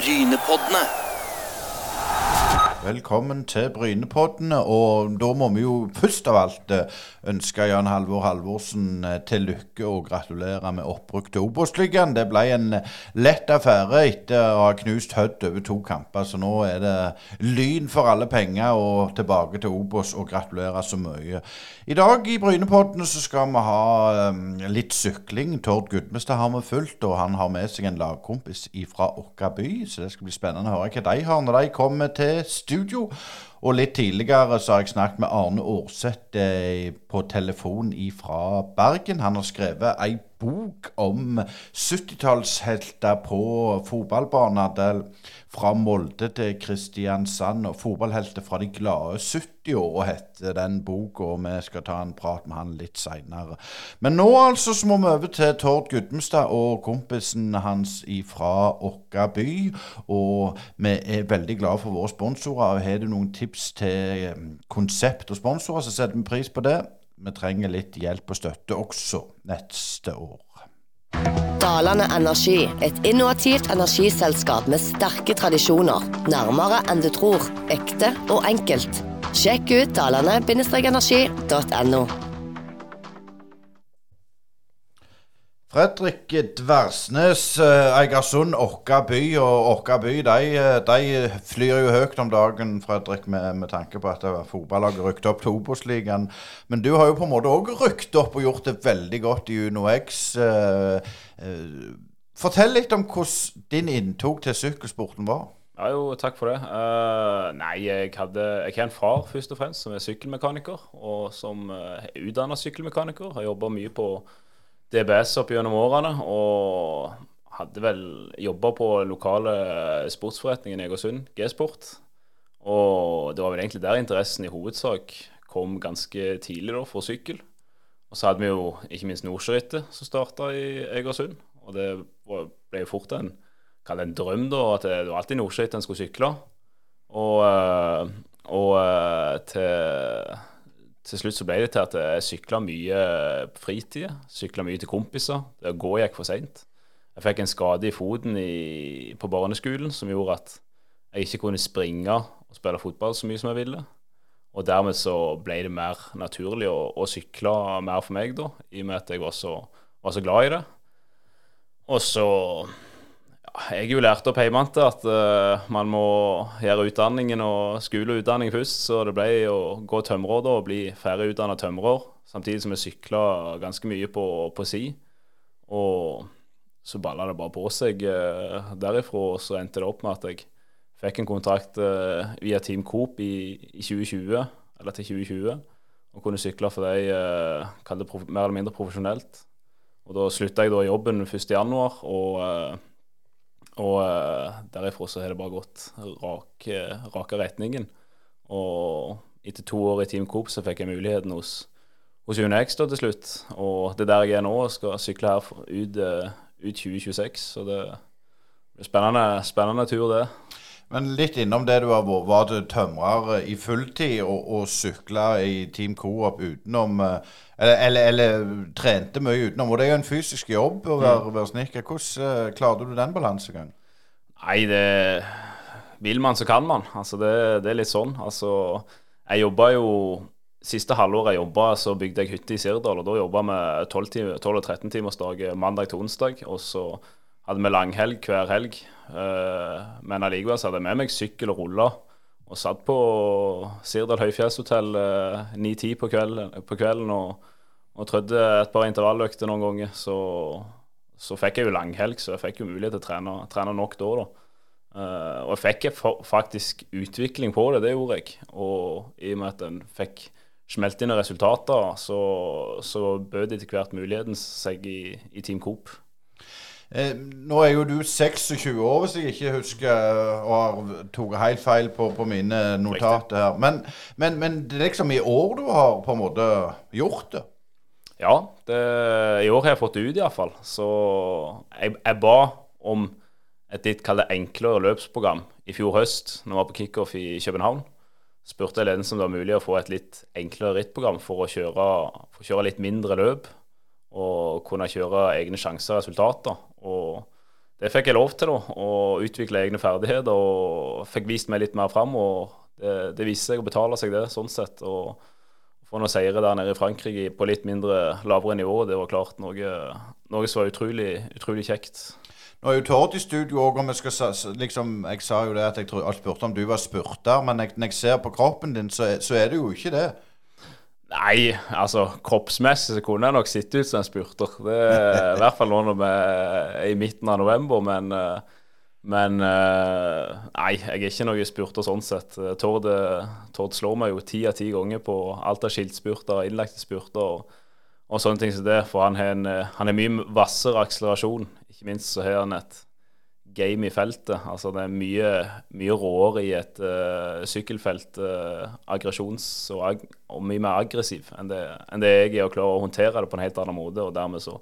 Brynepoddene. Velkommen til Brynepoddene, og da må vi jo først av alt eh, ønske Jan Halvor Halvorsen eh, til lykke og gratulere med opprykk til Obos-ligaen. Det ble en eh, lett affære etter å ha knust Hødd over to kamper, så nå er det lyn for alle penger og tilbake til Obos og gratulere så mye. I dag i Brynepoddene så skal vi ha litt sykling. Tord Gudmestad har vi fulgt, og han har med seg en lagkompis fra Åkra by, så det skal bli spennende å høre hva de har når de kommer til studio. Og litt tidligere så har jeg snakket med Arne Aarseth eh, på telefon fra Bergen. Han har skrevet ei bok om 70-tallshelter på fotballbanen. Fra Molde til Kristiansand. Og fotballhelter fra de glade 70 år heter den boka. Og vi skal ta en prat med han litt seinere. Men nå altså så må vi over til Tord Gudmestad og kompisen hans fra Åkka by. Og vi er veldig glade for våre sponsorer. Har du noen tips til konsept og sponsorer, så setter vi pris på det. Vi trenger litt hjelp og støtte også neste år. Dalane Energi, et innovativt energiselskap med sterke tradisjoner. Nærmere enn du tror. Ekte og enkelt. Sjekk ut dalane-energi.no. Fredrik Dversnes, eh, Eigersund, Åkka by. Og Åkka by de, eh, de, flyr jo høyt om dagen, Fredrik, med, med tanke på at fotballaget rykket opp til Obos-ligaen. Men du har jo på en måte òg rykket opp og gjort det veldig godt i Uno X. fortell litt om hvordan din inntog til sykkelsporten var. Ja, jo, takk for det. Uh, nei, jeg, hadde, jeg har en far først og fremst som er sykkelmekaniker, og som er utdanna sykkelmekaniker. Har jobba mye på DBS opp gjennom årene. Og hadde vel jobba på lokale sportsforretningen i Egersund, G-sport. Og det var vel egentlig der interessen i hovedsak kom ganske tidlig da, for sykkel. Og så hadde vi jo ikke minst Nordsjørittet som starta i Egersund. Og det ble jo fort en, en drøm, da, at det var alltid Nordsjørittet en skulle sykle. Og, eh, og eh, til til slutt så ble det til at jeg sykla mye på fritida. Sykla mye til kompiser. Det å gå gikk for seint. Jeg fikk en skade i foten i, på barneskolen som gjorde at jeg ikke kunne springe og spille fotball så mye som jeg ville. Og dermed så ble det mer naturlig å, å sykle mer for meg, da, i og med at jeg var så, var så glad i det. Og så jeg har jo lært opp hjemmefra at uh, man må gjøre utdanningen og skole og utdanning først. Så det ble å gå tømrer og bli ferdig utdanna tømrer. Samtidig som jeg sykla ganske mye på, på si. Og så balla det bare på seg uh, derifra. Og så endte det opp med at jeg fikk en kontrakt uh, via Team Coop i, i, 2020, eller til 2020. Og kunne sykle for dem uh, mer eller mindre profesjonelt. Og da slutta jeg da jobben 1.1. og og uh, derifra så har det bare gått rak, rake retningen. Og etter to år i Team Coop så fikk jeg muligheten hos, hos UNX da til slutt. Og det er der jeg er nå og skal sykle her ut, uh, ut 2026. Så det blir spennende, spennende tur, det. Men litt innom det du har vært. Var du tømrer i fulltid og, og sykla i Team Coop utenom eller, eller, eller, trente mye utenom? Og det er jo en fysisk jobb å være, mm. være snekker. Hvordan klarte du den balansegangen? Nei, det Vil man, så kan man. Altså, det, det er litt sånn. Altså, jeg jobba jo Siste halvår jeg jobba, så bygde jeg hytte i Sirdal. og Da jobba vi 12, 12 og 13 timers dag mandag til onsdag. Og så hadde vi langhelg hver helg. Uh, men allikevel så hadde jeg med meg sykkel og ruller. Og satt på Sirdal høyfjellshotell uh, 9-10 på, på, kvelden og, og trødde et par intervalløkter noen ganger. Så, så, fikk jeg jo langhelg, så jeg fikk jo mulighet til å trene, trene nok da. da. Uh, og jeg fikk faktisk utvikling på det, det gjorde jeg. Og i og med at en fikk smelt inn resultater, så, så bød etter hvert muligheten seg i, i Team Coop. Eh, nå er jo du 26 år, hvis jeg ikke husker og har tatt helt feil på, på, mine notater her. Men, men, men, det er liksom i år du har på en måte gjort det? Ja, det, i år har jeg fått det ut iallfall. Så jeg, jeg, ba om et litt kall enklere løpsprogram i fjor høst, når jeg var på kickoff i København. Spurte jeg ledelsen om det var mulig å få et litt enklere rittprogram for å kjøre, for å kjøre litt mindre løp og kunne kjøre egne sjanser og resultater. Og det fikk jeg lov til, da. Å utvikle egne ferdigheter. Og fikk vist meg litt mer fram. Og det, det viste seg å betale seg, det, sånn sett. Og få noen seire der nede i Frankrike på litt mindre lavere nivå, det var klart noe, noe som var utrolig, utrolig kjekt. Nå er jo Tord i studio òg, og vi skal liksom, Jeg sa jo det at jeg, tror, jeg spurte om du var spurter, men jeg, når jeg ser på kroppen din, så, så er det jo ikke det. Nei, altså kroppsmessig så kunne jeg nok sett ut som en spurter. Det er I hvert fall nå når vi er i midten av november, men, men Nei, jeg er ikke noen spurter sånn sett. Tord, Tord slår meg jo ti av ti ganger på alt av skiltspurter, innlagte spurter og, og, sånne ting som det. For han har, en, han har mye hvassere akselerasjon. Ikke minst så har han et game i feltet. Altså det er mye, mye råere i et uh, sykkelfelt, uh, aggresjons- og, ag og, mye mer aggressiv enn det, enn det jeg er, og klarer å håndtere det på en helt annen måte. og dermed så,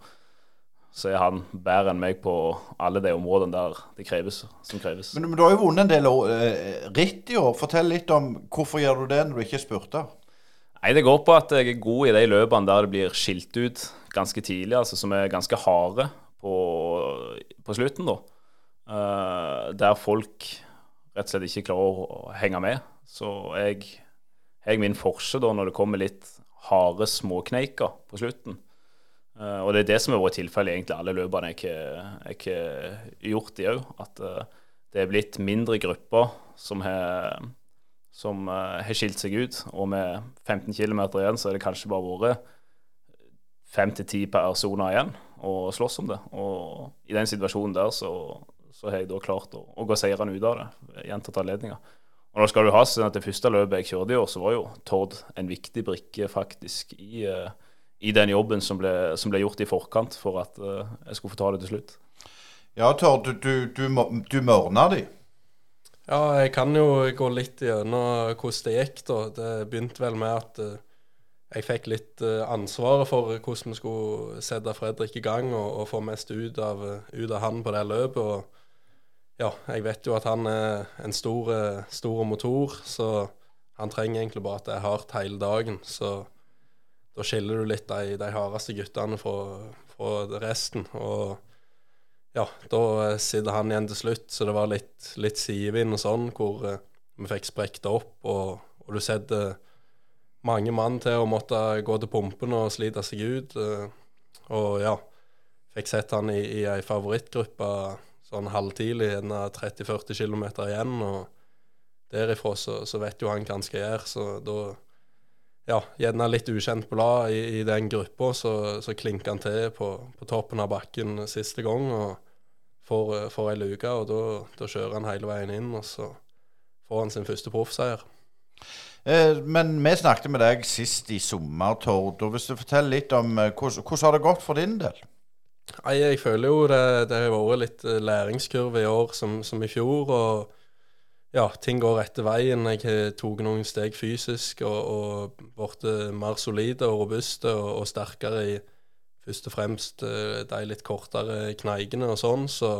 så er han bedre enn meg på alle de områdene der det kreves, som kreves. Men, men du har jo vunnet en del uh, ritt i år. Fortell litt om hvorfor gjør du det når du ikke spurter? Nei, Det går på at jeg er god i de løpene der det blir skilt ut ganske tidlig, altså som er ganske harde på, på slutten. da. Uh, der folk rett og slett ikke klarer å henge med. Så jeg har min forse da når det kommer litt harde småkneiker på slutten. Uh, og det er det som har vært tilfellet egentlig alle løpene jeg har gjort i òg. At uh, det er blitt mindre grupper som har har skilt seg ut. Og med 15 km igjen så er det kanskje bare vært fem til ti personer igjen å slåss om det. Og i den situasjonen der så så har jeg da klart å, å gå seirende ut av det. Gjentatte anledninger. Og da skal du ha sånn at Det første løpet jeg kjørte i år, så var jo Tord en viktig brikke faktisk i, uh, i den jobben som ble, som ble, gjort i forkant for at uh, jeg skulle få ta det til slutt. Ja, Tord, du, du, du, du mørna de. Ja, jeg kan jo gå litt gjennom hvordan det gikk. da. Det begynte vel med at uh, jeg fikk litt ansvaret for hvordan vi skulle sette Fredrik i gang og, og få mest ut av, ut av han på det løpet. og ja, jeg vet jo at han er en stor, stor motor, så han trenger egentlig bare at det er hardt hele dagen. Så da skiller du litt de, de hardeste guttene fra, fra, resten. Og ja, da sitter han igjen til slutt, så det var litt, litt sidevind og sånn, hvor uh, vi fikk sprekt det opp. Og, og, du setter mange mann til å måtte gå til pumpen og slite seg ut. Og ja, fikk sett han i, i ei favorittgruppe sånn halvtidlig, gjerne 30-40 km igjen. Og derifra så, så, vet jo han hva han skal gjøre, så da ja, gjerne litt ukjent blad i, i den gruppa, så, så klinker han til på, på, toppen av bakken siste gang og får, får ei luke. Og da, da, kjører han hele veien inn, og så får han sin første proffseier. Eh, men vi snakket med deg sist i sommer, Tord. og Hvis du forteller litt om eh, hvordan, hvordan har det gått for din del? Nei, jeg føler jo det, det har vært litt eh, læringskurve i år som, som, i fjor. Og ja, ting går rette veien. Jeg har tatt noen steg fysisk og, og blitt mer solide og robuste og, og, sterkere i først og fremst eh, de litt kortere kneigene og sånn. Så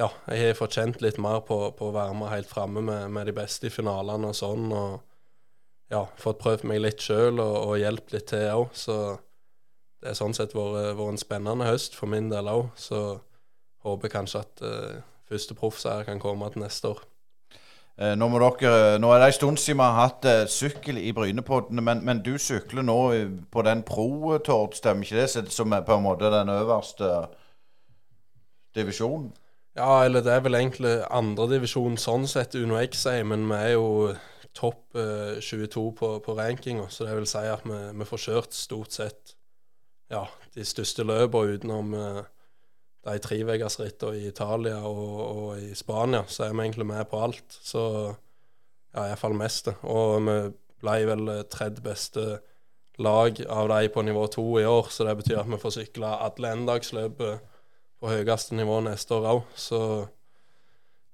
ja, jeg har fått kjent litt mer på, på å være med helt framme med, med, de beste i finalene og sånn. Og ja, fått prøvd meg litt sjøl og, og hjulpet litt til òg. Så det har sånn sett vært, en spennende høst for min del òg. Så håper kanskje at uh, første proffseier kan komme til neste år. Eh, nå, dere, nå, er det en stund siden vi har hatt eh, sykkel i Brynepoddene, men, men, du sykler nå på den pro, Tord, stemmer ikke det? Som er på en måte den øverste divisjonen? Ja, eller det er vel egentlig andredivisjon sånn sett, Uno X, men vi er jo topp eh, 22 på, på rankinga. Så det vil si at vi, vi får kjørt stort sett ja, de største løpene utenom uh, de trevegersrittene i Italia og, og, i Spania, så er vi egentlig med på alt. Så ja, iallfall mest. Og vi ble vel tredje beste lag av de på nivå to i år, så det betyr at vi får sykle alle endagsløpet på høyeste nivå neste år òg. Så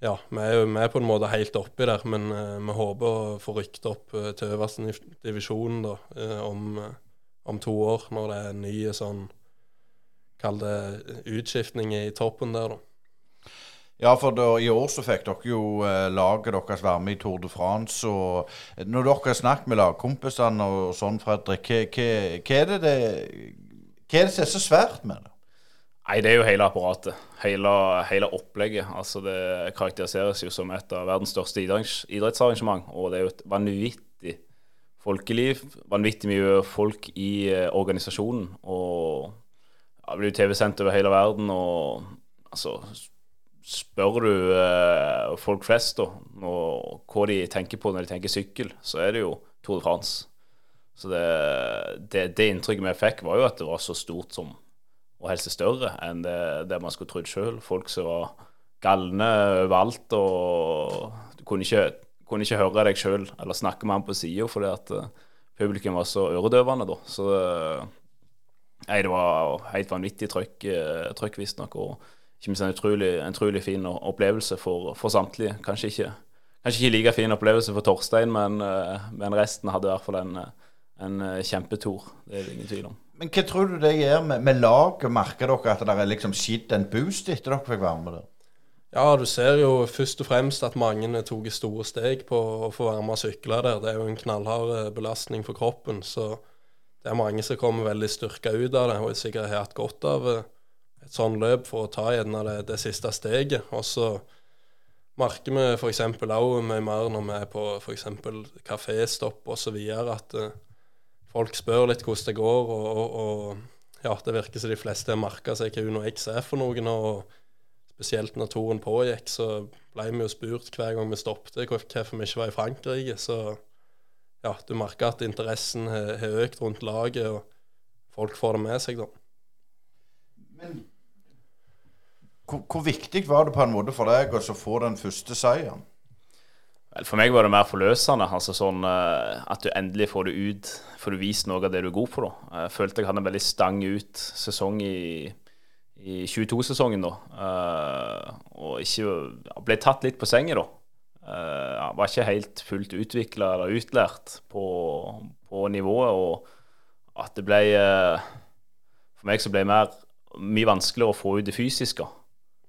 ja, vi er jo med på en måte helt oppi der, men uh, vi håper å få rykket opp uh, til øverste divisjon da, uh, om om to år, når det er nye ny sånn Kall det utskiftning i toppen der, da. Ja, for da, i år så fikk dere jo eh, laget deres være med i Tour de France. og Når dere har snakket med lagkompisene og sånn, Fredrik, hva, er det det, hva er det som er så svært med det? Nei, det er jo hele apparatet. Hele, hele opplegget. Altså Det karakteriseres jo som et av verdens største idrettsarrangement. Og det er jo et vanvittig folkeliv. Vanvittig mye folk i eh, organisasjonen. Og ja, blir TV-sendt over hele verden. Og altså Spør du eh, folk flest da, og hva de tenker på når de tenker sykkel, så er det jo Tour de France. Så det, det, det inntrykket vi fikk, var jo at det var så stort som og helst større enn det, det man skulle trodd sjøl. Folk som var galne overalt, og du kunne ikke, kunne ikke høre deg sjøl eller snakke med han på sida fordi at uh, publikum var så øredøvende da. Så nei, det var helt vanvittig trøkk, uh, trøkk visstnok. Og ikke minst en utrolig, en utrolig fin opplevelse for, for samtlige. Kanskje ikke, kanskje ikke like fin opplevelse for Torstein, men, men resten hadde i hvert fall en, en kjempetor. Det er det ingen tvil om. Men hva tror du det gjør med, med laget? Merker dere at det er liksom skitt en boost etter dere fikk være med der? Ja, du ser jo først og fremst at mange tok store steg på å få være med og sykle der. Det er jo en knallhard eh, belastning for kroppen. Så det er mange som kommer veldig styrka ut av det, og sikkert har hatt godt av eh, et sånn løp for å ta gjerne det, det siste steget. Og så merker vi f.eks. òg mye mer når vi er på f.eks. kaféstopp osv. at uh, folk spør litt hvordan det går, og, og, og ja, det virker som de fleste har merka seg hva UnoX er for noen. Og spesielt når toren pågikk, så ble vi jo spurt hver gang vi stoppet hvorfor vi ikke var i Frankrike. Så ja, du merker at interessen har økt rundt laget, og folk får det med seg, da. Men hvor, hvor viktig var det på en måte for deg å få den første seieren? Vel, For meg var det mer forløsende. altså sånn uh, At du endelig får det ut, får du vist noe av det du er god for. da. Jeg følte jeg hadde en veldig stang ut sesong i, i 22-sesongen. da. Uh, og ikke ble tatt litt på senga, da. Uh, var ikke helt fullt utvikla eller utlært på, på, nivået. Og at det ble For meg så ble det mer, mye vanskeligere å få ut det fysiske.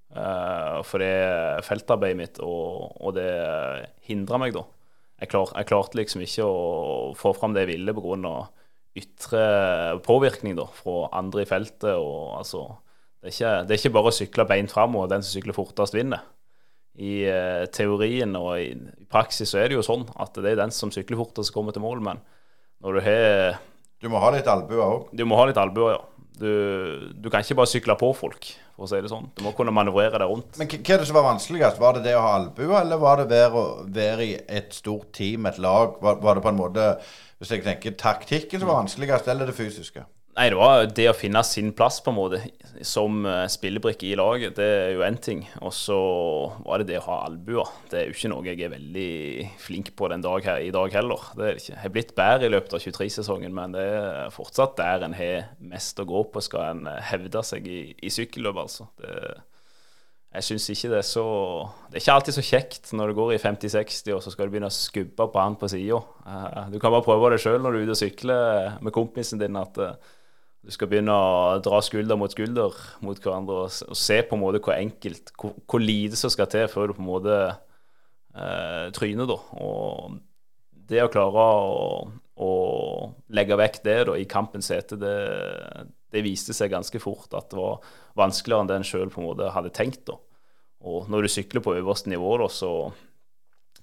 For det feltarbeidet mitt, og, og det hindra meg, da. Jeg, klar, jeg, klarte liksom ikke å få fram det jeg ville pga. ytre påvirkning da, fra andre i feltet. og altså det er, ikke, det er ikke bare å sykle beint framover. den som sykler fortest, vinner. I uh, teorien og i, i, praksis så er det jo sånn at det er den som sykler fortest, som kommer til mål. Men når du har Du må ha litt albuer òg? Du må ha litt albuer, ja. Du, du, kan ikke bare sykle på folk, for å si det sånn. Du må kunne manøvrere deg rundt. Men hva er det som var vanskeligst? Var det det å ha albuer, eller var det å være i et stort team, et lag? Var, var, det på en måte, hvis jeg tenker taktikken som var vanskeligst, eller det fysiske? Nei, det var det å finne sin plass, på en måte, som eh, spillebrikke i laget. Det er jo én ting. Og så var det det å ha albuer. Det er jo ikke noe jeg er veldig flink på den dag her, i dag heller. Det er det ikke. Jeg har blitt bedre i løpet av 23-sesongen, men det er fortsatt der en har mest å gå på skal en eh, hevde seg i, i sykkelløp, altså. Det, jeg syns ikke det er så Det er ikke alltid så kjekt når du går i 50-60 og så skal du begynne å skubbe på han på sida. Eh, du kan bare prøve det sjøl når du er ute og sykler med kompisen din. at du skal begynne å dra skulder mot skulder mot hverandre og, og se på en måte hvor enkelt, hvor, hvor, lite som skal til før du på en måte eh, tryner. da. Og det å klare å, å legge vekk det da, i kampens hete, det, det, viste seg ganske fort at det var vanskeligere enn det en sjøl hadde tenkt. da. Og når du sykler på øverste nivå, da, så,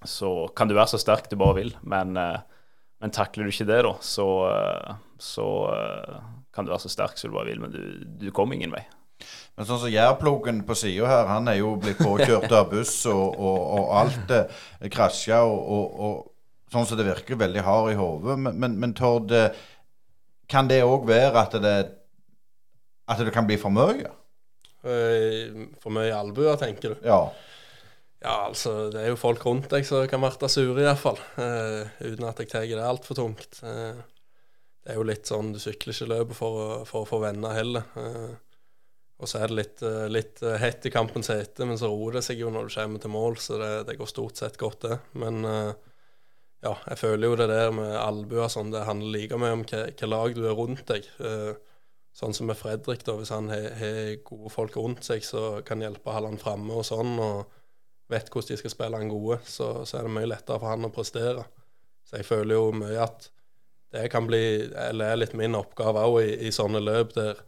så kan du være så sterk du bare vil. Men, eh, men takler du ikke det, da, så, eh, så eh, kan du være så sterk som du bare vil, men du, du kommer ingen vei. Men sånn som Jærplogen på sida her, han er jo blitt påkjørt av buss, og, og, og alt eh, krasja, og, og, sånn som det virker veldig hard i hodet. Men, men, men Tord, eh, kan det òg være at det, at det kan bli for mye? Eh, for mye albuer, tenker du? Ja. Ja, altså, det er jo folk rundt deg som kan bli sure, iallfall. Uh, uten at jeg tar det altfor tungt. Uh, det er jo litt sånn Du sykler ikke løpet for, for å få venner heller. Eh, og så er det litt, eh, litt eh, hett i kampens hete, men så roer det seg jo når du kommer til mål, så det, det går stort sett godt, det. Men ja, jeg føler jo det der med albuer sånn, det handler like mye om hvilket lag du er rundt deg. Sånn som med Fredrik, da, hvis han har gode folk rundt seg som kan hjelpe å holde han framme og sånn, og vet hvordan de skal spille han gode, så, så er det mye lettere for han å prestere. Så jeg føler jo mye at det kan bli, eller er litt min oppgave òg i, i, sånne løp der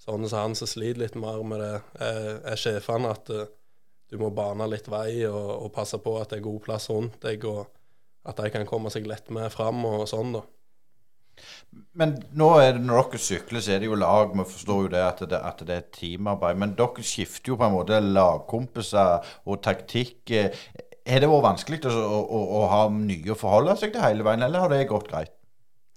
sånne som han som sliter litt mer med det, er, er sjefene. At eh, du må bane litt vei og, og passe på at det er god plass rundt deg, og at de kan komme seg lett med fram og sånn, da. Men nå er det, når dere sykler, så er det jo lag. Vi forstår jo det at, det at det er teamarbeid. Men dere skifter jo på en måte lagkompiser og taktikk. Har det vært vanskelig å, å, å ha nye å forholde seg til hele veien, eller har det gått greit?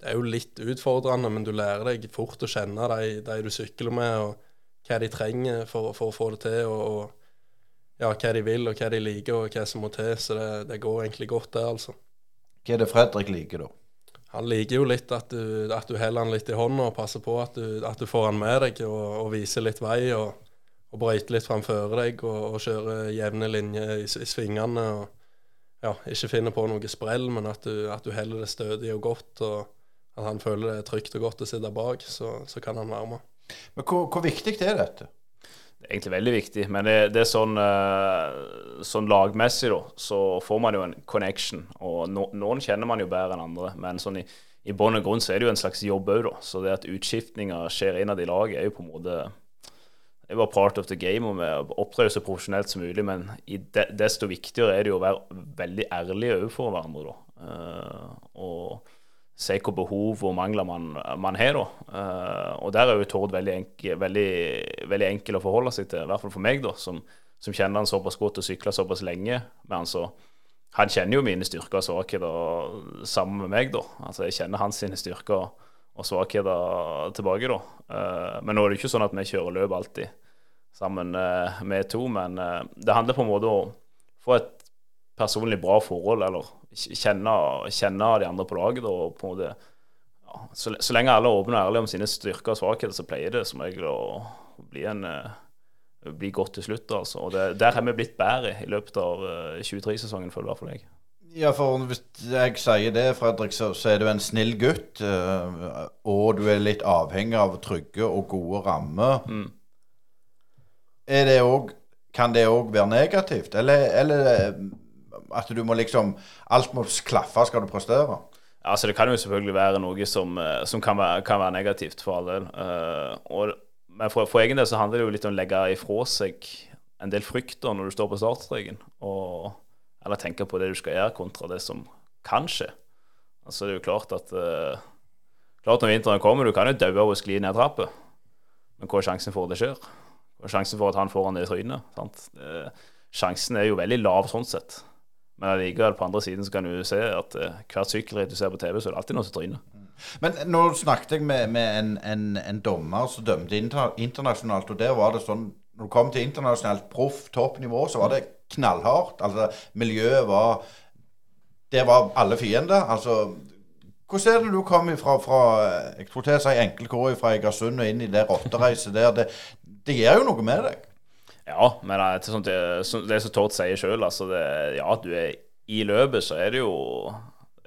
Det er jo litt utfordrende, men du lærer deg fort å kjenne de, de du sykler med, og hva de trenger for, for å få det til. og, og ja, hva de vil, og hva de liker, og hva som må til. Så det, det går egentlig godt, det, altså. Hva er det Fredrik liker, da? Han liker jo litt at du, at du holder han litt i hånda og passer på at du, at du får han med deg og, og viser litt vei. og, og brøyter litt framfor deg og, og kjører jevne linjer i, i, svingene. og ja, Ikke finner på noe sprell, men at du, at du holder det stødig og godt. og At han føler det er trygt og godt å sitte bak, så, så kan han være med. Men hvor, hvor viktig er dette? Det er egentlig veldig viktig, men det, det er sånn, uh, sånn, lagmessig, da, så får man jo en connection. Og no, noen kjenner man jo bedre enn andre, men sånn i, i bunn og grunn så er det jo en slags jobb òg, da. Så det at utskiftninger skjer innad i laget, er jo på en måte det var part of the game, og vi opptrer så profesjonelt som mulig. Men de, desto viktigere er det jo å være veldig ærlige overfor hverandre, da. Uh, og se hvilke behov og mangler man, man har. da. Uh, og der er jo Tord veldig, enkel, veldig, veldig enkel å forholde seg til, i hvert fall for meg, da, som, som kjenner han såpass godt og sykler såpass lenge med han. så han kjenner jo mine styrker og svakheter sammen med meg. da. Altså Jeg kjenner hans sine styrker og svakheter tilbake. da. Uh, men nå er det ikke sånn at vi kjører løp alltid sammen uh, med to, men det handler på en måte om å få et personlig bra forhold, eller kjenne, kjenne de andre på laget. og på en måte, ja, så, så, lenge alle er åpne og ærlige om sine styrker og svakheter, så pleier det som regel å bli, en, uh, bli godt til slutt. altså. Og det, Der har vi blitt bedre i løpet av uh, 23-sesongen, føler i hvert fall jeg. Ja, for hvis jeg sier det, Fredrik, så, så er du en snill gutt. Uh, og du er litt avhengig av trygge og gode rammer. Mm. Er det også, kan det òg være negativt, eller, eller at du må liksom Alt må klaffe skal du prestere? Altså Det kan jo selvfølgelig være noe som, eh, som kan, være, kan, være, negativt for all del. Uh, og, men for, for, egen del så handler det jo litt om å legge ifra seg en del frykter når du står på startstreken. Eller tenke på det du skal gjøre, kontra det som kan skje. Altså Det er jo klart at uh, Klart Når vinteren kommer, du kan jo daue av å skli ned trappa. Men hva er sjansen for at det skjer? Hva er sjansen for at han får han det i trynet? Sant? sjansen er jo veldig lav sånn sett. Men allikevel, på andre siden så kan du se at uh, hvert sykkelritt du ser på TV, så er det alltid noe som tryner. Men nå snakket jeg med, med en, en, en, dommer som dømte inter, internasjonalt, og der var det sånn Når du kom til internasjonalt proff toppnivå, så var det knallhardt. Altså, miljøet var Det var alle fiender. Altså hvordan er det du kommer fra, fra jeg tror til å si enkeltkår fra Egersund og inn i det rottereiset der? Det, det gjør jo noe med deg? Ja, men det, sånn, det, som Tord sier sjøl, altså det, ja, du er i løpet, så er det jo,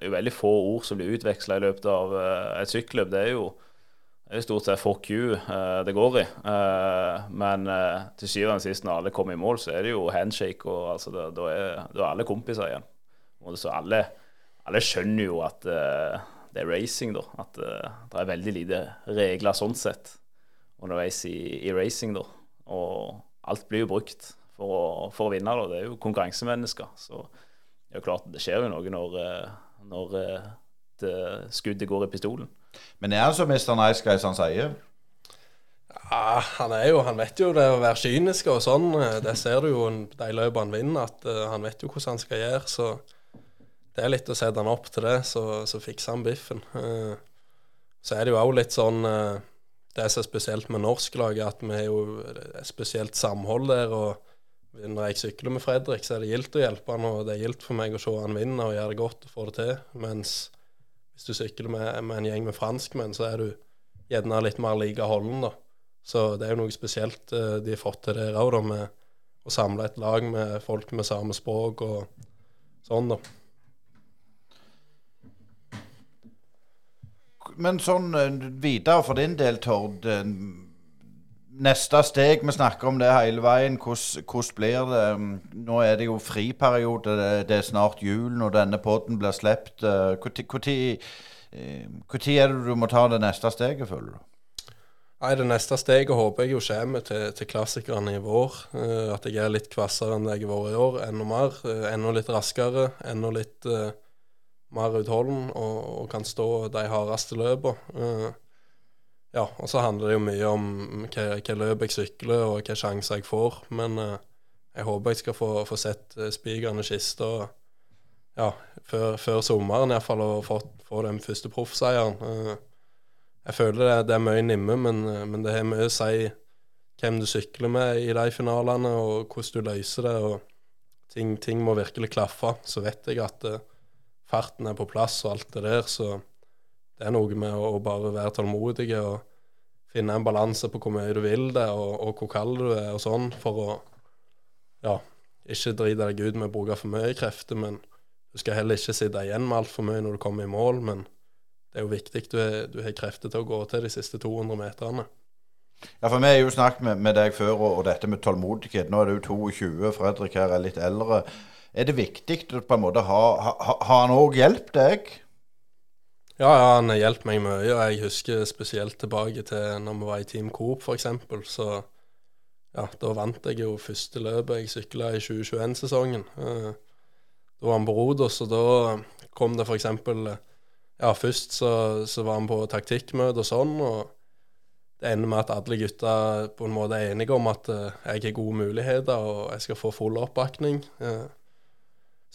er veldig få ord som blir utveksla i løpet av uh, et sykkelløp. Det er jo det er stort sett 'fuck you' uh, det går i. Uh, men til syvende og sist, når alle kommer i mål, så er det jo handshake, og altså, da, er, er alle kompiser igjen. Og så alle, alle skjønner jo at det er racing, da. At det er veldig lite regler sånn sett underveis i, i racing, da. Og alt blir jo brukt for å, for å vinne. Da. Det er jo konkurransemennesker. Så det er jo klart det skjer jo noe når, eh, når eh, det, skuddet går i pistolen. Men er han så Mr. Nice Guy som han sier? Ja, han er jo, han vet jo det å være kynisk og sånn. Det ser du jo de løpene han vinner, at uh, han vet jo hvordan han skal gjøre. Så det er litt å sette han opp til det, så, så fikser han biffen. Uh, så er det jo òg litt sånn uh, det er så spesielt med norsk-laget, at vi har jo et spesielt samhold der. og Når jeg sykler med Fredrik, så er det gildt å hjelpe han, og det er gildt for meg å se han vinne og gjøre det godt og få det til. Mens hvis du sykler med, med en gjeng med franskmenn, så er du gjerne litt mer like holden, da. Så det er jo noe spesielt uh, de har fått til der òg, med å samle et lag med folk med samme språk og sånn, da. Men sånn eh, videre for din del, Tord. Eh, neste steg, vi snakker om det hele veien. Hvordan, blir det? Nå er det jo friperiode, det, er snart jul når denne poden blir sluppet. Når eh, er det du må ta det neste steget, føler du? Nei, Det neste steget håper jeg jo kommer til, til klassikerne i vår. Eh, at jeg er litt kvassere enn det jeg har vært i år. Enda mer. Eh, enda litt raskere. Enda litt eh, mer utholden og, og, kan stå de hardeste løpene. Eh, ja, og så handler det jo mye om hva løp jeg sykler og hva sjanser jeg får. Men eh, jeg håper jeg skal få, få sett eh, spikeren i kista ja, før, før sommeren iallfall, og få, den første proffseieren. Jeg føler det, det er mye nimme, men, men, det har mye å si hvem du sykler med i de finalene, og hvordan du løser det. og Ting, ting må virkelig klaffe. Så vet jeg at farten er på plass og alt det der, så det er noe med å, bare være tålmodig og finne en balanse på hvor mye du vil det, og, og hvor kald du er og sånn, for å ja, ikke drite deg ut med å bruke for mye krefter, men du skal heller ikke sitte igjen med altfor mye når du kommer i mål. men det er jo viktig du, er, du har krefter til å gå til de siste 200 meterne. Ja, for Vi har jo snakket med, med deg før, og, og, dette med tålmodighet. Nå er du 22, Fredrik her er litt eldre. Er det viktig å på en måte ha, Har ha han òg hjulpet deg? Ja, ja, han har hjulpet meg mye. og Jeg husker spesielt tilbake til når vi var i Team Coop, f.eks. Så ja, da vant jeg jo første løpet jeg sykla i 2021-sesongen. Eh, da var han på Rodos, og da kom det f.eks. Ja, først så, så var han på taktikkmøte og sånn, og det ender med at alle gutta på en måte er enige om at uh, jeg har gode muligheter og jeg skal få full oppbakning.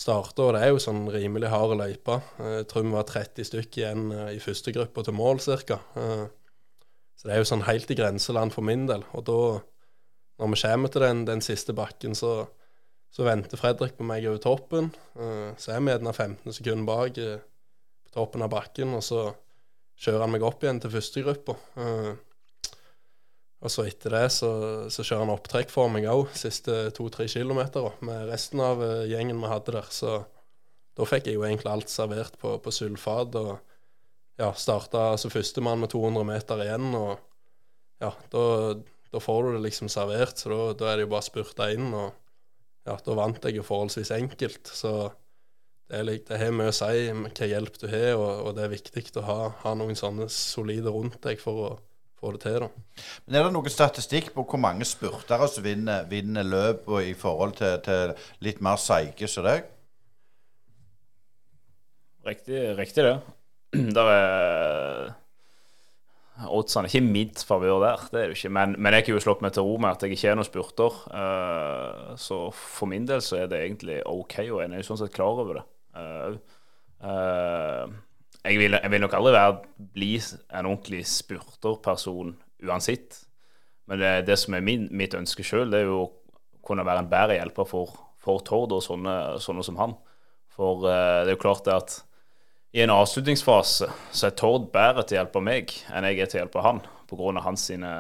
Starter, og det er jo sånn rimelig hard løype. Uh, jeg tror vi var 30 stykker igjen uh, i første gruppe til mål ca. Uh, så det er jo sånn helt i grenseland for min del. Og da, når vi kommer til den, den siste bakken, så, så, venter Fredrik på meg over toppen. så er vi gjerne 15 sekunder bak på toppen av bakken, og så kjører han meg opp igjen til førstegruppa. Uh, og så etter det så, så kjører han opptrekk for meg òg, siste to-tre kilometer med resten av uh, gjengen vi hadde der. Så da fikk jeg jo egentlig alt servert på, på sylfat. Og ja, starta altså førstemann med 200 meter igjen, og ja, da, da får du det liksom servert. Så da, da er det jo bare å spurte inn, og ja, da vant jeg jo forholdsvis enkelt. Så det, det har mye å si hva hjelp du har, og, og det er viktig å ha, ha, noen sånne solide rundt deg for å få det til. da. Men Er det noen statistikk på hvor mange spurtere som vinner, vinner løp i forhold til, til litt mer seige som deg? Riktig, riktig det. Der er Oddsene ikke i mitt favør der, det er det ikke. Men, men jeg har jo slått meg til ro med at jeg ikke er noen spurter. Uh, så for min del så er det egentlig OK, og jeg er jo sånn sett klar over det. Uh, jeg, vil, jeg, vil, nok aldri være, bli en ordentlig spurterperson uansett. Men det, det som er min, mitt ønske sjøl, er jo å kunne være en bedre hjelper for, for Tord og sånne, sånne, som han. For uh, det er jo klart at i en avslutningsfase så er Tord bedre til å hjelpe meg enn jeg er til å hjelpe han, pga. hans sine,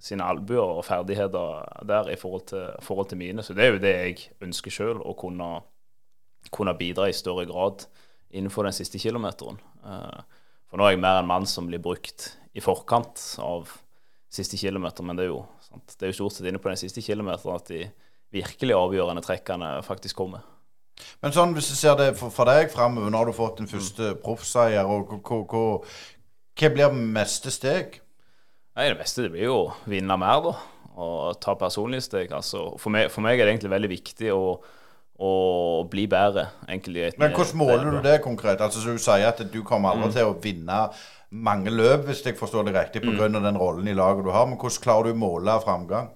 sine albuer og ferdigheter der i forhold til, forhold til, mine. Så det er jo det jeg ønsker sjøl, å kunne kunne bidra i større grad innenfor den siste kilometeren. Eh, for nå er jeg mer en mann som blir brukt i forkant av siste kilometer, men det er jo, sant? Det er jo stort sett inne på den siste kilometeren at de virkelig avgjørende trekkene faktisk kommer. Men sånn, hvis du ser det for, deg framover, nå har du fått din første mm. proffseier, hva blir neste steg? Nei, Det beste det blir jo å vinne mer, da. Og ta personlige steg. Altså, for, meg, for meg er det egentlig veldig viktig å og bli bedre. egentlig. Men hvordan måler du det konkret? Altså så Du sier at du kommer aldri mm. til å vinne mange løp, hvis jeg forstår det riktig, pga. Mm. den rollen i laget du har. Men hvordan klarer du å måle framgang?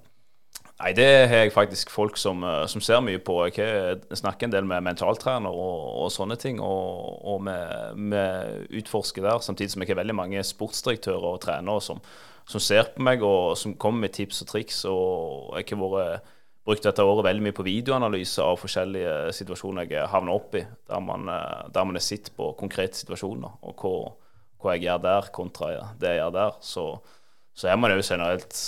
Nei, Det har jeg faktisk folk som, eh, som ser mye på. Jeg snakker en del med mentaltrener og, og sånne ting, og, og vi utforsker der. Samtidig som jeg har veldig mange sportsdirektører og trenere som, som ser på meg og som kommer med tips og triks. og jeg har vært brukt dette året veldig mye på videoanalyse av forskjellige situasjoner jeg havner opp i, der man, eh, der man er sitt på konkrete situasjoner, og hva, hva, jeg gjør der kontra det jeg gjør der. Så, så er man jo generelt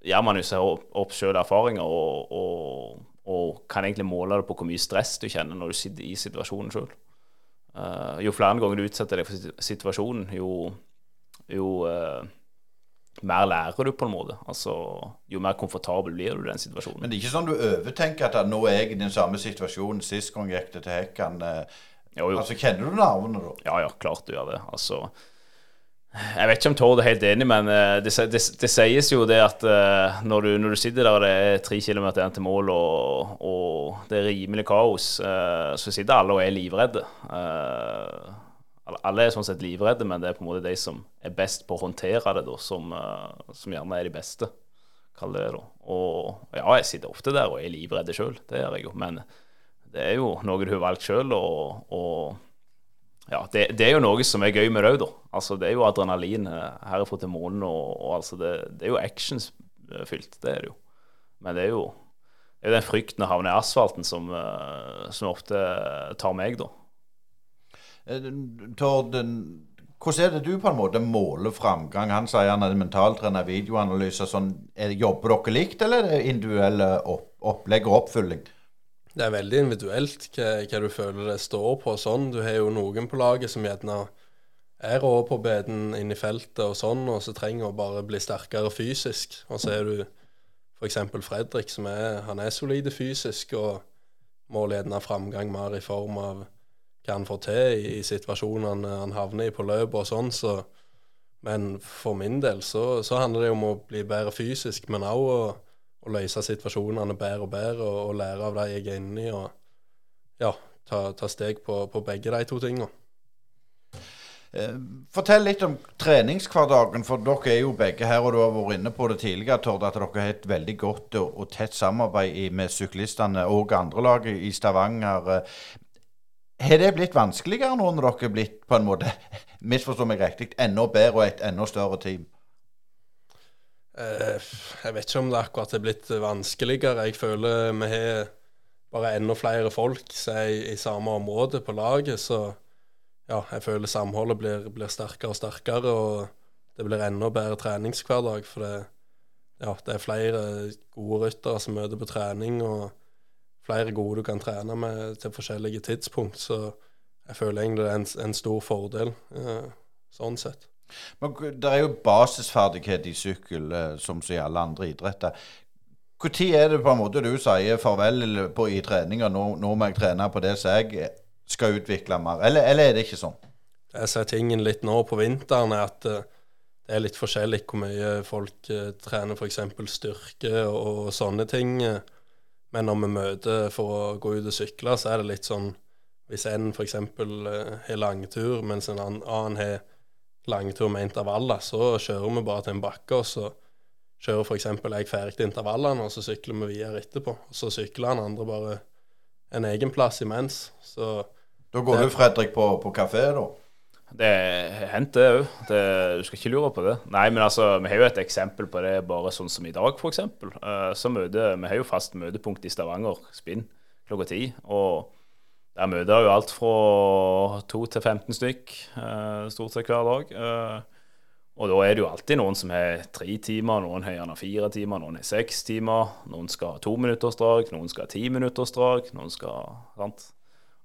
gjør man jo seg opp, sjøl erfaringer og, og, og, kan egentlig måle det på hvor mye stress du kjenner når du sitter i situasjonen sjøl. Eh, jo flere ganger du utsetter deg for situasjonen, jo, jo uh, mer lærer du på en måte. Altså, Jo mer komfortabel blir du i den situasjonen. Men det er ikke sånn du overtenker at nå er jeg i den samme situasjonen sist gang gikk det til Hekkan. Eh, jo, jo. Altså, Kjenner du nervene da? Ja, ja, klart du gjør det. Altså, Jeg vet ikke om Tord er helt enig, men eh, det, det, det sies jo det at uh, når, du, når, du, sitter der og det er tre kilometer igjen til mål, og, og, det er rimelig kaos, så sitter alle og er livredde. Alle er sånn sett livredde, men det er på en måte de som er best på å håndtere det, da, som, som gjerne er de beste. Det da. Og ja, jeg sitter ofte der og er livredd sjøl, det gjør jeg jo. Men det er jo noe du har valgt sjøl, og, og ja, det, det, er jo noe som er gøy med det òg. Altså, det er jo adrenalin eh, herfra til månen, og, og altså, det, det, er jo actionsfylt. Det er det jo. Men det er jo, det er jo den frykten å havne i asfalten som, eh, som ofte tar meg, da. Eh, Tord, hvordan er det du på en måte måler framgang? Han sier han er mentaltrener, videoanalyse. Sånn, jobber dere likt, eller er det individuelle opp, opplegg og oppfylling? Det er veldig individuelt hva, hva, du føler det står på. sånn. Du har jo noen på laget som gjerne er rå på beden inn i feltet og sånn, og så trenger å bare bli sterkere fysisk. Og så er du f.eks. Fredrik, som er, han er solide fysisk og må gjerne framgang mer i form av hva han får til i, situasjonene han havner i på løpet og sånn. så men for min del så, så handler det om å bli bedre fysisk, men òg å å løse situasjonene bedre og bedre, og, og lære av de jeg er inne i, og ja, ta, ta steg på, på, begge de to tingene. Eh, fortell litt om treningshverdagen, for dere er jo begge her, og du har vært inne på det tidligere, Tord, at dere har et veldig godt og, tett samarbeid med syklistene og andre lag i Stavanger. Har det blitt vanskeligere nå når dere er blitt, på en måte, misforstå meg riktig, enda bedre og et enda større team? Eh, jeg vet ikke om det akkurat er blitt vanskeligere. Jeg føler vi har bare enda flere folk i, i, samme område på laget. Så ja, jeg føler samholdet blir, blir, sterkere og sterkere, og det blir enda bedre treningshverdag. For det, ja, det er flere gode ryttere som møter på trening, og flere gode du kan trene med til forskjellige tidspunkt. Så jeg føler egentlig det er en, en stor fordel eh, sånn sett. Men Det er jo basisferdighet i sykkel, som som i alle andre idretter. Når er det på en måte du sier farvel på, i treninga? Nå, nå, må jeg trene på det som jeg skal utvikle mer. Eller, eller, er det ikke sånn? Jeg ser tingen litt nå på vinteren, er at det er litt forskjellig hvor mye folk trener f.eks. styrke og, og, sånne ting. Men når vi møter for å gå ut og sykle, så er det litt sånn Hvis en f.eks. Uh, har langtur, mens en annen har langtur med intervaller, så kjører vi bare til en bakke, og så kjører f.eks. jeg ferdig intervallene, og så sykler vi videre etterpå. Og så sykler han andre bare en egen plass imens. Så Da går det, du, Fredrik, på, på kafé, da? Det hendte det òg. Du skal ikke lure på det. Nei, men altså, vi har jo et eksempel på det bare sånn som i dag, f.eks. Uh, så møter, vi har jo fast møtepunkt i Stavanger, Spinn, klokka ti. Og der møter jo alt fra 2 til 15 stykk eh, stort sett hver dag. Eh, og da er det jo alltid noen som har tre timer, noen har gjerne fire timer, noen har seks timer. Noen skal ha to minutters noen skal ha ti minutters noen skal sant?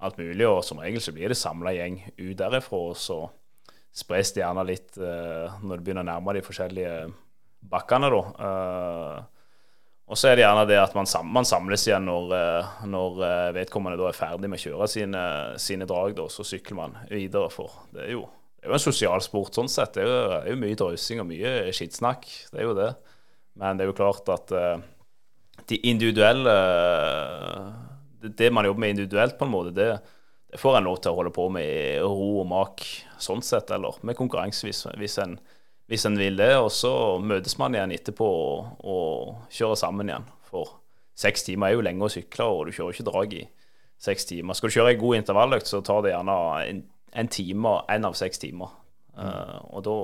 Alt mulig. Og som regel så blir det samla gjeng ut derifra, og så spres det gjerne litt uh, når det begynner å nærme de forskjellige bakkene, da. Uh, og så er det gjerne det at man, sam man samles igjen når, uh, når, vedkommende da er ferdig med å kjøre sine, sine drag, da, så sykler man videre. For det er jo, det er jo en sosial sport sånn sett. Det er jo, det er jo mye drøsing og mye skittsnakk. Det er jo det. Men det er jo klart at de individuelle det, man jobber med individuelt, på en måte, det, det får en lov til å holde på med i ro og mak sånn sett, eller med konkurranse hvis, hvis en hvis en vil det. Og så møtes man igjen etterpå og, og kjører sammen igjen. For seks timer er jo lenge å sykle, og du kjører ikke drag i seks timer. Skal du kjøre ei god intervalløkt, så tar det gjerne en, en time, en av seks timer. Mm. Uh, og da,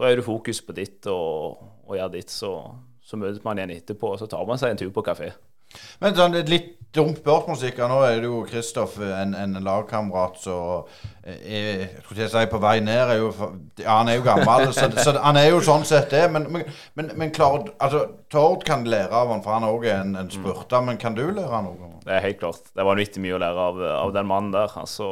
da er det fokus på ditt og, og gjør ditt, så, så møtes man igjen etterpå, og så tar man seg en tur på kafé. Men sånn, litt dumt spørsmål. Nå er det jo Kristoff, en, en lagkamerat som jeg skulle jeg si på vei ned er jo, Ja, han er jo gammel, så, så, han er jo sånn sett det. Men, men, men, klart, altså, Tord kan lære av han, for han òg er en, en spurter. Men kan du lære noe? Det er helt klart. Det var vanvittig mye å lære av, av den mannen der. altså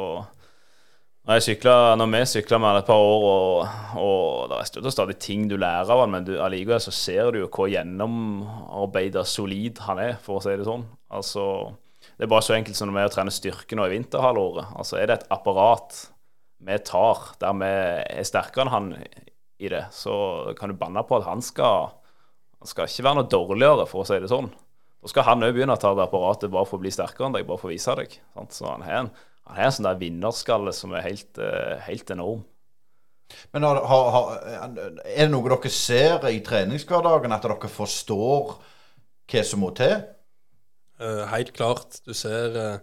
når, syklet, når vi sykla med han et par år, og, og det er stadig ting du lærer av han, men du, allikevel så ser du jo hvor gjennomarbeida solid han er, for å si det sånn. Altså, det er bare så enkelt som når vi trener styrke nå i vinterhalvåret. Altså, er det et apparat vi tar der vi er sterkere enn han i det, så kan du banne på at han skal Han skal ikke være noe dårligere, for å si det sånn. Da skal han òg begynne å ta det apparatet bare for å bli sterkere enn deg, bare for å vise deg. Sant? Så han har en, han er en sånn der vinnerskalle som er helt, eh, helt enorm. Men har, har, er det noe dere ser i treningshverdagen, at dere forstår hva som må til? Eh, helt klart. Du ser eh,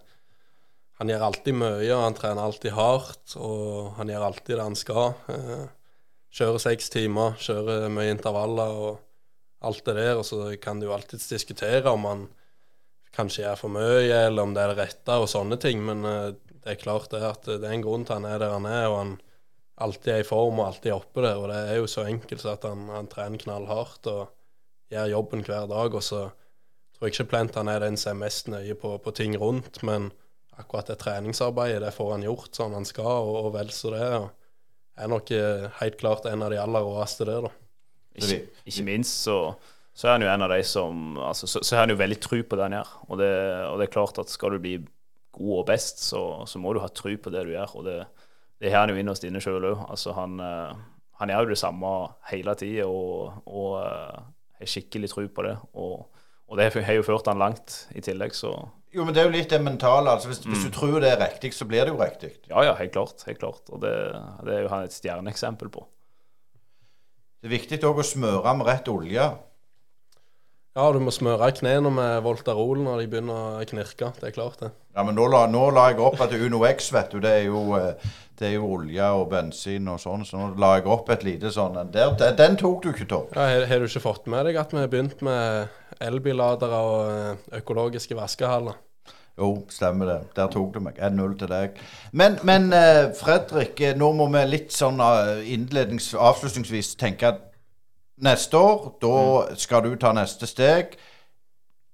Han gjør alltid mye, og han trener alltid hardt. Og han gjør alltid det han skal. Eh, kjører seks timer, kjører mye intervaller og alt det der. Og så kan du jo alltids diskutere om han kanskje gjør for mye, eller om det er det rette, og sånne ting. Men det er klart det at det er en grunn til han er der han er, og han alltid er i form og alltid er oppe der. Og det er jo så enkelt så at han, han trener knallhardt og gjør jobben hver dag. Og så tror jeg ikke Plent han er den som er mest nøye på, på ting rundt, men akkurat det treningsarbeidet, det får han gjort som han skal, og, og vel så det. og er nok eh, helt klart en av de aller råeste der, da. Ikke, ikke minst så, så, er han jo en av de som altså, så, så er han jo veldig tru på det han gjør. Og det, og det, er klart at skal du bli god og best, så, så må du ha tru på det du gjør. Og det, det har han jo innerst inne sjøl òg. Altså, han, eh, han gjør jo det samme hele tida og, og uh, har skikkelig tru på det. Og, og det har jo ført han langt i tillegg, så jo, men det er jo litt det mentale. altså Hvis, mm. hvis, du mm. tror det er riktig, så blir det jo riktig. Ja, ja, helt klart. helt klart. Og det, det er jo han et stjerneeksempel på. Det er viktig òg å smøre med rett olje. Ja, du må smøre knærne med Voltarol når de begynner å knirke. Det er klart, det. Ja, men nå la, nå la jeg opp at Uno X, vet du, det er jo, eh, det er jo olje og bensin og sånn. Så nå la jeg opp et lite sånn der, Den tok du ikke, Tom. Ja, har, har du ikke fått med deg at vi har begynt med elbilladere og eh, økologiske vaskehaller? Jo, stemmer det. Der tok du meg. 1-0 til deg. Men, men eh, Fredrik, nå må vi litt sånn avslutningsvis tenke at neste år. Da mm. skal du ta neste steg.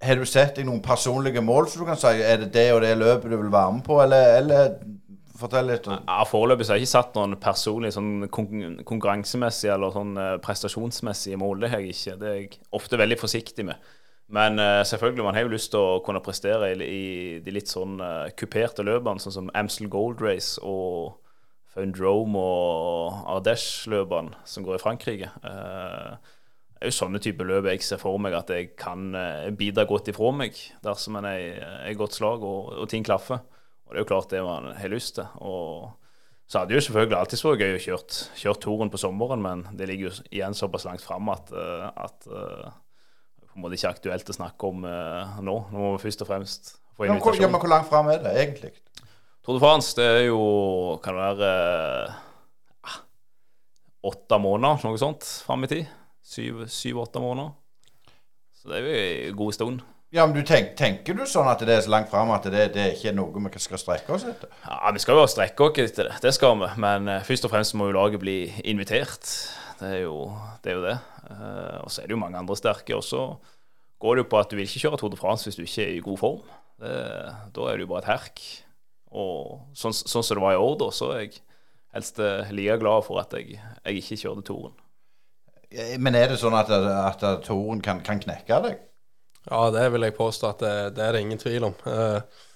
Har du sett deg noen personlige mål som du kan si? Er det det og det løpet du vil være med på, eller, eller fortell litt? Ja, Foreløpig har jeg ikke satt noen personlige sånn konkurransemessige eller sånn eh, prestasjonsmessige mål. Det har jeg ikke. Det er jeg ofte veldig forsiktig med. Men uh, selvfølgelig, man har jo lyst til å kunne prestere i, i de litt sånn uh, kuperte løpene, sånn som Amstel Gold Race og Foundrome og Ardèche-løpene som går i Frankrike. Eh, det er jo sånne type løp jeg ser for meg at jeg kan eh, bidra godt ifra meg dersom en er i godt slag og, og, ting klaffer. Og det er jo klart det man har lyst til. Og så hadde det jo selvfølgelig alltid vært gøy å kjøre kjørt turen på sommeren, men det ligger jo igjen såpass langt fram at, eh, at det på en måte ikke aktuelt å snakke om nå. Nå må vi først og fremst få invitasjon. Ja, men hvor langt fram er det egentlig? Tour de France det er jo Kan det være eh, åtte måneder, noe sånt, fram i tid. Syv-åtte måneder. Så det er jo en god stund. Ja, men du tenk, Tenker du sånn at det er så langt fram at det, det er ikke noe vi skal strekke oss etter? Ja, Vi skal jo strekke oss etter det, det skal vi. Men uh, først og fremst må jo laget bli invitert. Det er jo det. Er jo det. Uh, og så er det jo mange andre sterke. Og så går det jo på at du vil ikke kjøre Tour de France hvis du ikke er i god form. Det, da er det jo bare et herk. Og sånn, sånn som det var i år, da, så er jeg helst eh, like glad for at jeg, jeg ikke kjørte toren. Men er det sånn at, at toren kan, kan, knekke deg? Ja, det vil jeg påstå at det, det er det ingen tvil om. Eh,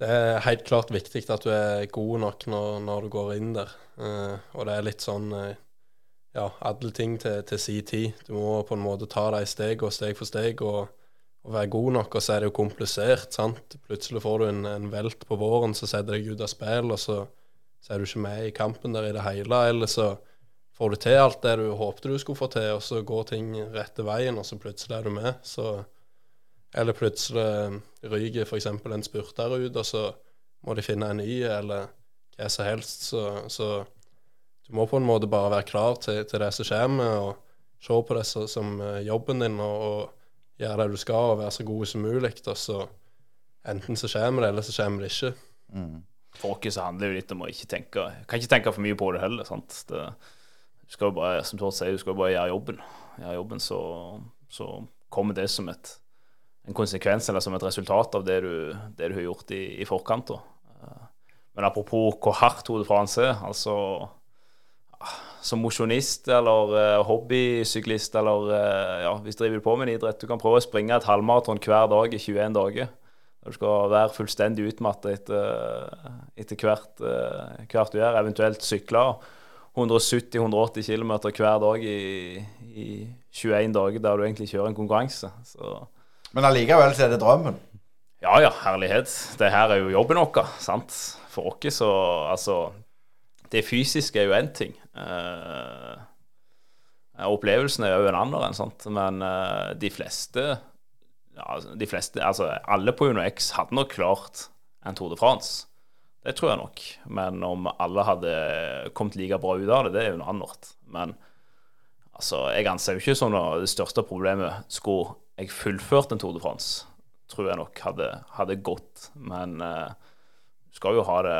det er helt klart viktig at du er god nok når, når du går inn der. Eh, og det er litt sånn ja, alle ting til, til si tid. Du må på en måte ta deg steg og steg for steg. og og være god nok, og så er det jo komplisert. sant? Plutselig får du en, en velt på våren så setter deg ut av spill, og så, så, er du ikke med i kampen der i det hele. Eller så får du til alt det du håpte du skulle få til, og så går ting rette veien, og så plutselig er du med. Så, eller plutselig ryker f.eks. en spurter ut, og så må de finne en ny, eller hva som helst. Så, så, du må på en måte bare være klar til, til det som kommer, og se på det som jobben din. og, og gjøre det du skal, og være så god som mulig. Og så enten så kommer det, eller så kommer det ikke. Mm. For handler jo litt om å ikke tenke Kan ikke tenke for mye på det heller. sant? Det, skal jo bare, som Tord sier, du skal bare gjøre jobben. Gjøre jobben, så, så kommer det som et, en konsekvens eller som et resultat av det du, det du har gjort i, i forkant. Da. Eh, men apropos hvor hardt Tour de France er, altså som mosjonist eller uh, hobbysyklist eller uh, ja, hvis du driver på med en idrett, du kan prøve å springe et halvmaraton hver dag i 21 dager. Du skal være fullstendig utmattet etter, etter hvert, hvert du er, eventuelt sykle. 170-180 km hver dag i, i 21 dager der du egentlig kjører en konkurranse. Så Men allikevel så er det drømmen? ja ja, herlighet. Det her er jo jobben vår, sant. For oss så Altså, det fysiske er jo én ting. Eh, opplevelsen er jo en annen, sant. Men eh, de fleste ja, de fleste, altså alle på UnoX hadde nok klart en Tour de France. Det tror jeg nok. Men om alle hadde kommet like bra ut av det, det er jo noe annet. Men altså, jeg anser jo ikke som det største problemet. Skulle jeg fullført en Tour de France, tror jeg nok hadde, hadde gått. Men uh, du skal jo ha det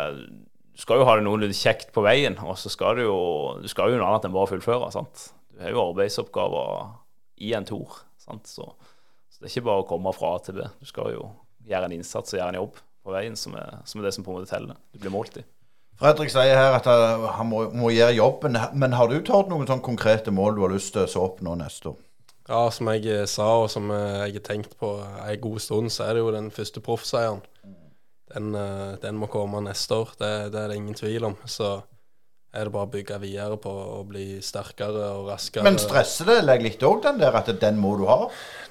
skal jo ha det noenlunde kjekt på veien, og så skal du jo du skal jo noe annet enn bare fullføre. sant? Du har jo arbeidsoppgaver i en tour. sant? Så det er ikke bare å komme fra A til B. Du skal jo gjøre en innsats og gjøre en jobb på veien, som er, som er det som på en måte teller. Du blir målt i. Fredrik sier her at han må, må gjøre jobben, men har du tatt noen sånn konkrete mål du har lyst til å oppnå neste år? Ja, som jeg eh, sa, og som eh, jeg har tenkt på en god stund, så er det jo den første proffseieren. Den, eh, den, må komme neste år, det, det, er det ingen tvil om. Så er det bare å bygge videre på å bli sterkere og raskere. Men stresser det deg litt òg, den der at den må du ha?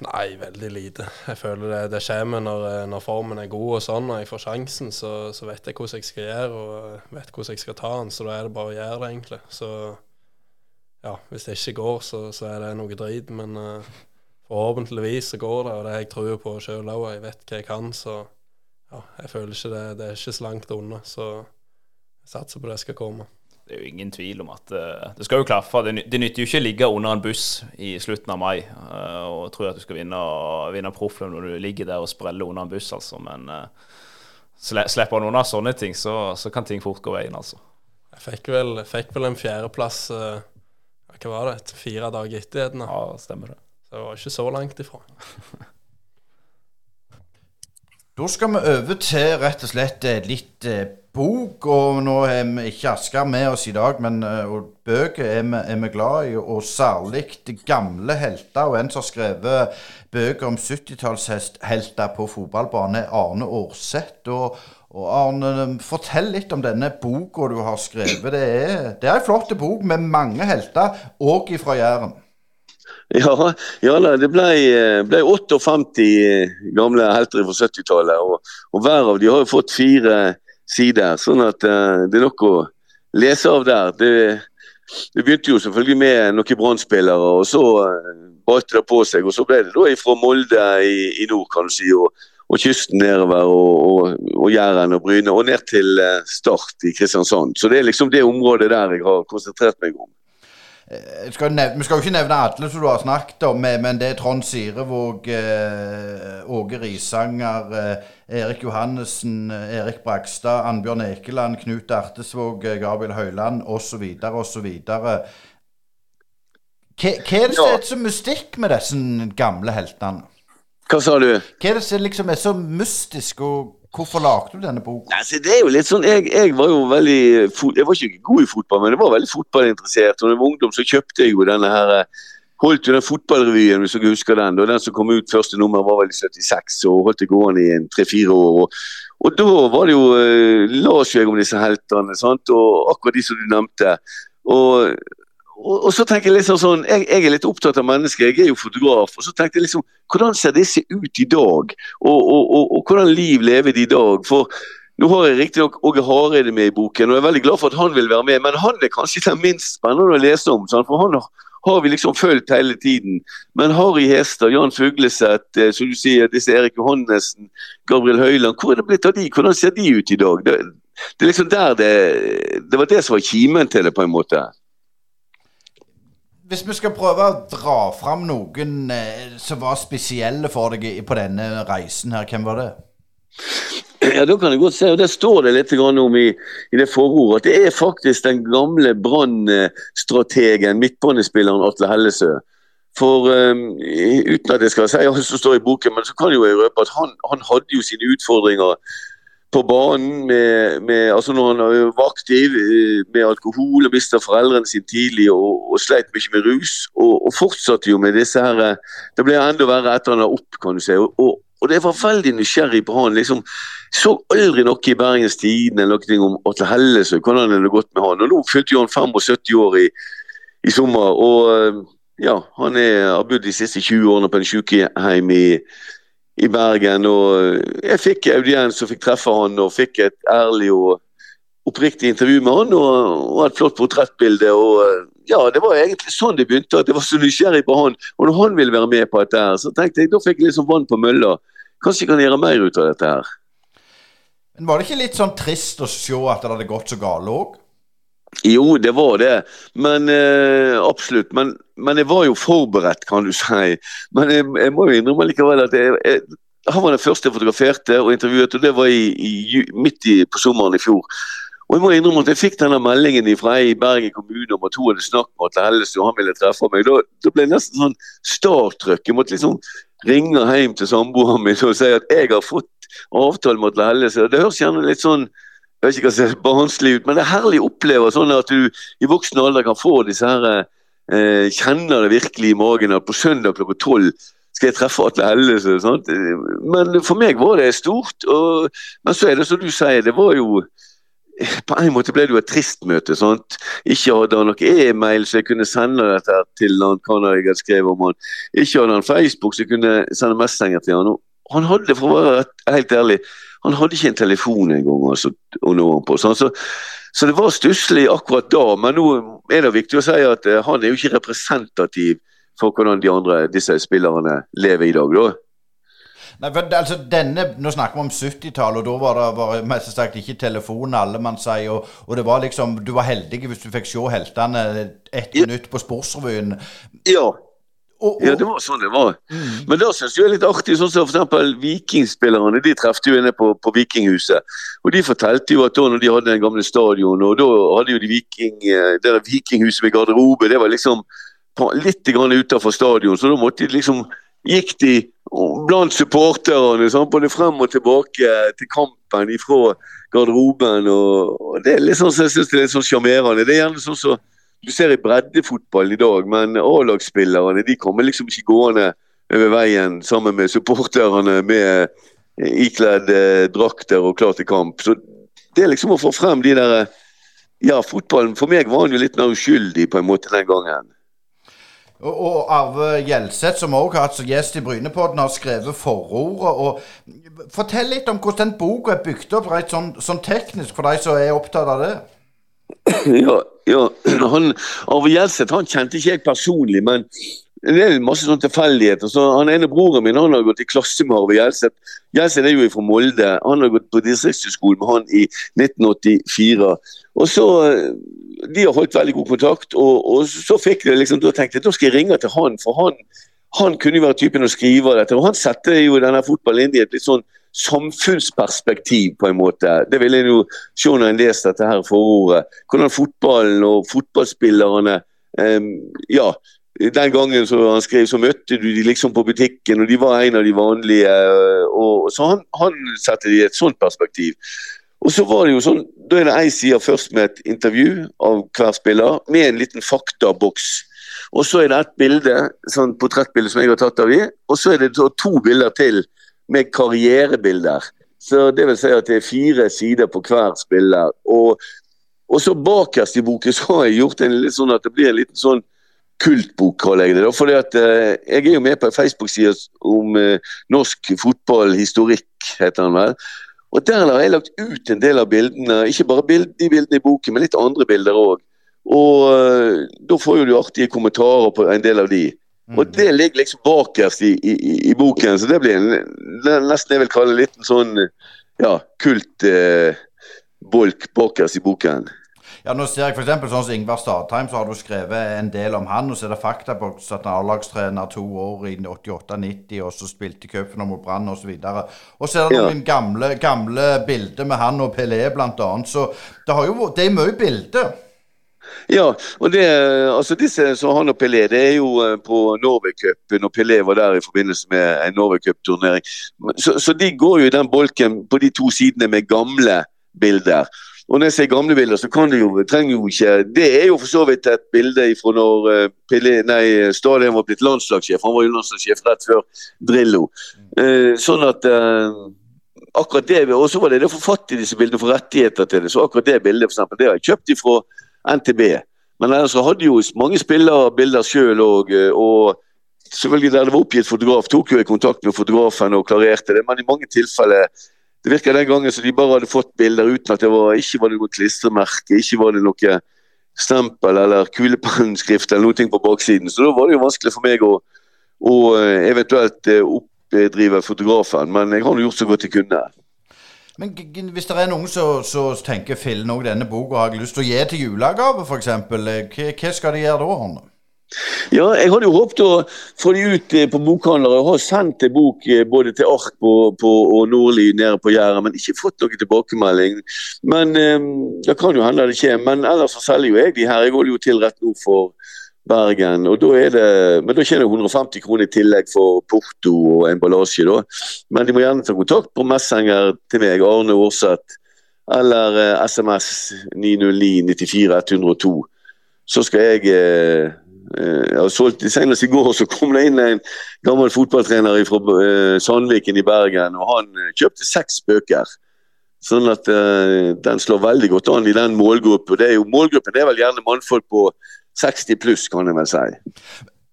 Nei, veldig lite. Jeg føler det, det kommer når, når, formen er god og sånn, og jeg får sjansen, så, så, vet jeg hvordan jeg skal gjøre og vet hvordan jeg skal ta den. Så da er det bare å gjøre det, egentlig. Så ja, hvis det ikke går, så, så er det noe drit. Men uh, forhåpentligvis så går det, og det har jeg tror på sjøl òg. Jeg vet hva jeg kan, så ja, jeg føler ikke det. Det er ikke så langt unna. Så jeg satser på det skal komme det er jo ingen tvil om at uh, det skal jo klaffe. Det, det, nytter jo ikke å ligge under en buss i slutten av mai uh, og tro at du skal vinne, vinne profflønn når du ligger der og spreller under en buss, altså. Men uh, slipper han unna sånne ting, så, så, kan ting fort gå veien, altså. Jeg fikk vel, fikk vel en fjerdeplass uh, Hva var det? Fire dager etter Edna. Ja, stemmer det. Så det var ikke så langt ifra. da skal vi over til rett og slett litt bok, og nå har vi ikke Asker med oss i dag, men uh, bøker er vi, er vi, glad i, og særlig gamle helter. Og en som har skrevet bøker om 70-tallshelter på fotballbane, er Arne Aarseth. Og, og, Arne, fortell litt om denne boka du har skrevet. Det er, det er en flott bok med mange helter, òg fra Jæren. Ja, ja det ble, ble, 58 gamle helter fra 70-tallet. Og, og, hver av de har jo fått fire sider. Sånn at uh, det er nok å lese av der. Det, det begynte jo selvfølgelig med noen brann og så uh, balte det på seg. Og så ble det da fra Molde i, i nord, kan du si, og, og kysten nedover, og, og, og Jæren og Bryne, og ned til Start i Kristiansand. Så det er liksom det området der jeg har konsentrert meg om. Eh, skal nevne, vi skal jo ikke nevne alle som du har snakket om, men det er Trond Sirevåg, eh, Åge Risanger, eh, Erik Johannessen, Erik Bragstad, Annbjørn Ekeland, Knut Artesvåg, Gabriel Høiland osv. osv. Hva, hva er det som er så mystikk med disse gamle heltene? Hva sa du? Hva er det som liksom er så mystisk og Hvorfor lagde du denne boka? Altså, det er jo litt sånn, jeg, jeg, var jo veldig Jeg var ikke god i fotball, men jeg var veldig fotballinteressert. Og da jeg var ungdom, så kjøpte jeg jo denne her eh, Holdt jo den fotballrevyen, hvis dere husker den. og Den som kom ut første nummer, var vel i 76, og holdt det gående i tre-fire år. Og, og, da var det jo eh, las jeg om disse heltene, sant? og akkurat de som du nevnte. Og og, og, så tenker Jeg liksom sånn, jeg, jeg, er litt opptatt av mennesker, jeg er jo fotograf. og så tenkte jeg liksom, Hvordan ser disse ut i dag? Og, og, og hvordan liv lever de i dag? For Nå har jeg riktignok Åge Hareide med i boken, og jeg er veldig glad for at han vil være med. Men han er kanskje den minst spennende å lese om. Sant? For han har, vi liksom fulgt hele tiden. Men Harry Hestad, Jan Fugleseth, eh, som du sier, disse Erik Johannessen, Gabriel Høiland, hvor er det blitt av de? Hvordan ser de ut i dag? Det, det liksom det, det var det som var kimen til det, på en måte. Hvis vi skal prøve å dra fram noen eh, som var spesielle for deg på denne reisen her, hvem var det? Ja, da kan jeg godt se, og Det står det litt om i, i det forordet, at det er faktisk den gamle Brann-strategen, midtbanespilleren Atle Hellesø. For um, Uten at jeg skal si alt som står i boken, men så kan jo jeg røpe at han, han hadde jo sine utfordringer på banen med, med, altså når han var aktiv eh, med alkohol og mista foreldrene sine tidlig og, og, sleit mye med rus. Og, og, fortsatte jo med disse her eh, Det ble enda verre etter han la opp, kan du si. Og, og, og det var veldig nysgjerrig på han. liksom Så aldri noe i Bergens Tidende eller noe om Atle Hellesøy, hvordan det gått med han. Og nå fylte jo han 75 år i, i sommer. og eh, ja, han er, har bodd de siste 20 årene på en sykehjem i i Bergen. og Jeg fikk audiens og fikk treffe han og fikk et ærlig og oppriktig intervju med han og, og et flott portrettbilde. og ja, Det var egentlig sånn det begynte, at jeg var så nysgjerrig på han. Og når han ville være med på dette, her, så tenkte jeg da fikk jeg liksom vann på mølla. Kanskje jeg kan gjøre mer ut av dette her. Men Var det ikke litt sånn trist å se at det hadde gått så galt òg? Jo, det var det. Men eh, absolutt. Men, men, jeg var jo forberedt, kan du si. Men jeg, jeg må jo innrømme likevel at jeg, jeg, han var den første jeg fotograferte og intervjuet, og det var i, i, midt i, på sommeren i fjor. Og jeg må innrømme at jeg fikk denne meldingen fra ei i Bergen kommune om at hun hadde snakket med Atle Hellestad og han ville treffe meg. Da, da ble jeg nesten sånn starttrykk. Jeg måtte liksom ringe hjem til samboeren min og si at jeg har fått avtale med Atle Hellestad. Det høres gjerne litt sånn jeg vet ikke hva som ser barnslig ut, men det er herlig å oppleve sånn at du i voksen alder kan få disse her eh, Kjenner det virkelig i magen at på søndag klokka tolv skal jeg treffe Atle Helle. Men for meg var det stort. Og, men så er det som du sier, det var jo på en måte ble det jo et trist møte. Sant? Ikke hadde han noe e-mail så jeg kunne sende dette til han, hva jeg hadde skrevet om han. Ikke hadde han Facebook så jeg kunne sende messenger til han. Og han hadde, for å være helt ærlig, han hadde ikke en telefon engang altså, å nå ham på. Så, så, så, det var stusslig akkurat da. Men nå er det viktig å si at uh, han er jo ikke representativ for hvordan de andre disse spillerne lever i dag. da. Nei, for altså denne, Nå snakker vi om 70-tallet, og da var det var, mest sagt ikke telefon, alle man sier. Og, og, det var liksom, du var heldig hvis du fikk se heltene ett ja. minutt på Sportsrevyen. Ja, og, og, ja, det var sånn det var. Mm. Men da syns jeg det er litt artig, sånn som f.eks. Vikingspillerne. De trefte jo inne på, på, Vikinghuset. Og de fortalte jo at da når de hadde den gamle stadion, og da hadde jo de viking, det der vikinghuset med garderobe, det var liksom litt utafor stadion, så da måtte de liksom Gikk de blant supporterne sånn, både frem og tilbake til kampen ifra garderoben. Og, og det er litt sånn, som jeg synes det er litt sånn sjarmerende. Det er gjerne sånn så du ser i breddefotballen i dag, men A-lagsspillerne de kommer liksom ikke gående over veien sammen med supporterne med ikledd eh, drakter og klar til kamp. Så det er liksom å få frem de der Ja, fotballen For meg var han jo litt mer uskyldig på en måte den gangen. Og, Arve Gjelseth, som også har hatt som gjest i Brynepodden, har skrevet forordet. og Fortell litt om hvordan den boka er bygd opp rett sånn, sånn teknisk, for de som er opptatt av det. Ja, ja. Han, Arve han kjente ikke jeg personlig, men det er masse sånn tilfeldigheter. Så han ene broren min han har gått i klasse med Arve Gjelseth. Gjelseth er jo fra Molde. Han har gått på distriktshøyskolen med han i 1984. Og så, De har holdt veldig god kontakt, og, og så fikk det liksom, da tenkte jeg da skal jeg ringe til han, for han, han kunne jo være typen å skrive dette. Og han setter jo denne fotballen inn i et litt sånn samfunnsperspektiv, på en måte. Det vil en jo se når en leser dette her forordet. Hvordan fotballen og fotballspillerne um, Ja, den gangen han skrev, så møtte du de liksom på butikken, og de var en av de vanlige. Og, så han, han setter det i et sånt perspektiv. Og så var det jo sånn, Da er det ei side først med et intervju av hver spiller, med en liten faktaboks. Og så er det et bilde, sånn portrettbilde som jeg har tatt av dem, og så er det to bilder til med karrierebilder. Så det vil si at det er fire sider på hver spiller. Og, og så bakerst i boken så har jeg gjort en litt sånn at det blir en liten sånn kultbok, kaller jeg det. da, fordi at eh, Jeg er jo med på en Facebook-side om eh, norsk fotballhistorikk, heter den vel. Og Der har jeg lagt ut en del av bildene, ikke bare bild, de bildene i boken, men litt andre bilder òg. Og eh, da får jo du artige kommentarer på en del av de. Og mm. det ligger liksom bakerst i, i, i, boken, så det blir en, nesten jeg vil kalle en liten sånn ja, kultbolk eh, bakerst i boken. Ja, nå ser jeg f.eks. sånn som Ingvar Stadheim, så har du skrevet en del om han. Og så er det faktaboks at han er A-lagstrener to år i 88-90, og så spilte cupen mot Brann osv. Og så er det ja. noen gamle, gamle bilder med han og Pelé annet. Så det, har jo, det er mye bilder. Ja, og det, altså disse som han og Pelé, det er jo eh, på Norway-cupen, når Pelé var der i forbindelse med en Norway-cupturnering. Så, så, de går jo i den bolken på de to sidene med gamle bilder. Og når jeg sier gamle bilder, så kan det jo, trenger jo ikke Det er jo for så vidt et bilde fra når uh, Pelé, nei, Stadion var blitt landslagssjef. Han var jo landslagssjef rett før Drillo. Uh, sånn at akkurat det, Og så var det det å få fatt i disse bildene, få rettigheter til det. Så akkurat det bildet, for eksempel, det har jeg kjøpt ifra NTB. Men ellers hadde jo mange spillere bilder sjøl òg. Eh, og selvfølgelig der det var oppgitt fotograf, tok jo jeg kontakt med fotografen og klarerte det. Men i mange tilfeller det virker den gangen som de bare hadde fått bilder uten at det var, ikke var det noe klistremerke, ikke var det noe stempel eller kulepennskrift eller noe på baksiden. Så da var det jo vanskelig for meg å, å eh, eventuelt eh, oppdrive fotografen. Men jeg har gjort så godt jeg kunne. Men hvis det er noen som tenker fillen òg denne boka har jeg lyst til å gi til julegave, f.eks., eh, hva skal de gjøre da? Arne? Ja, jeg hadde jo håpet å få de ut eh, på bokhandlere. og har sendt en bok eh, både til Ark på, på, og Nordli nede på Jæren, men ikke fått noen tilbakemelding. Men um, Det kan jo hende det kommer. Men ellers så selger jo jeg de her. Jeg holder jo til rett nå for Bergen. og da er det, Men da tjener du 150 kroner i tillegg for porto og emballasje. da. Men de må gjerne ta kontakt på Messenger til meg, Arne Aarseth, eller eh, SMS 909 94 102. Så skal jeg eh, eh, solgt, Senest i går så kom det inn en gammel fotballtrener fra eh, Sandviken i Bergen. og Han eh, kjøpte seks bøker. Sånn at uh, den slår veldig godt an i den målgruppen. Det er jo, målgruppen er vel gjerne mannfolk på 60 pluss, kan jeg vel si.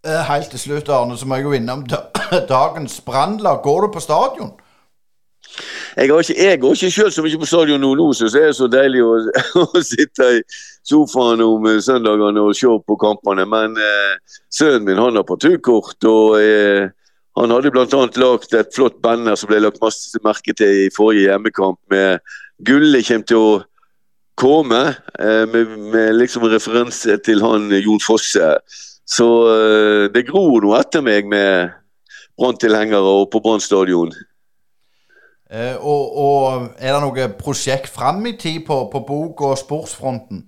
Eh, helt til slutt, Arne, så må jeg gå innom dagens brannlag. Går du på stadion? Jeg ikke, jeg går ikke selv så mye på stadion nå, nå så er så deilig å, å sitte i sofaen om eh, søndagene og se på kampene. Men eh, sønnen min han har partukort, og eh, han hadde bl.a. lagd et flott banner som ble lagt masse merke til i forrige hjemmekamp, med 'Gullet kommer til å komme eh, med, med, liksom referanse til han eh, Jon Fosse. Så eh, det gror noe etter meg med Brann-tilhengere og på Brann stadion. Eh, og, og, er det noe prosjekt fram i tid på, på bok- og sportsfronten?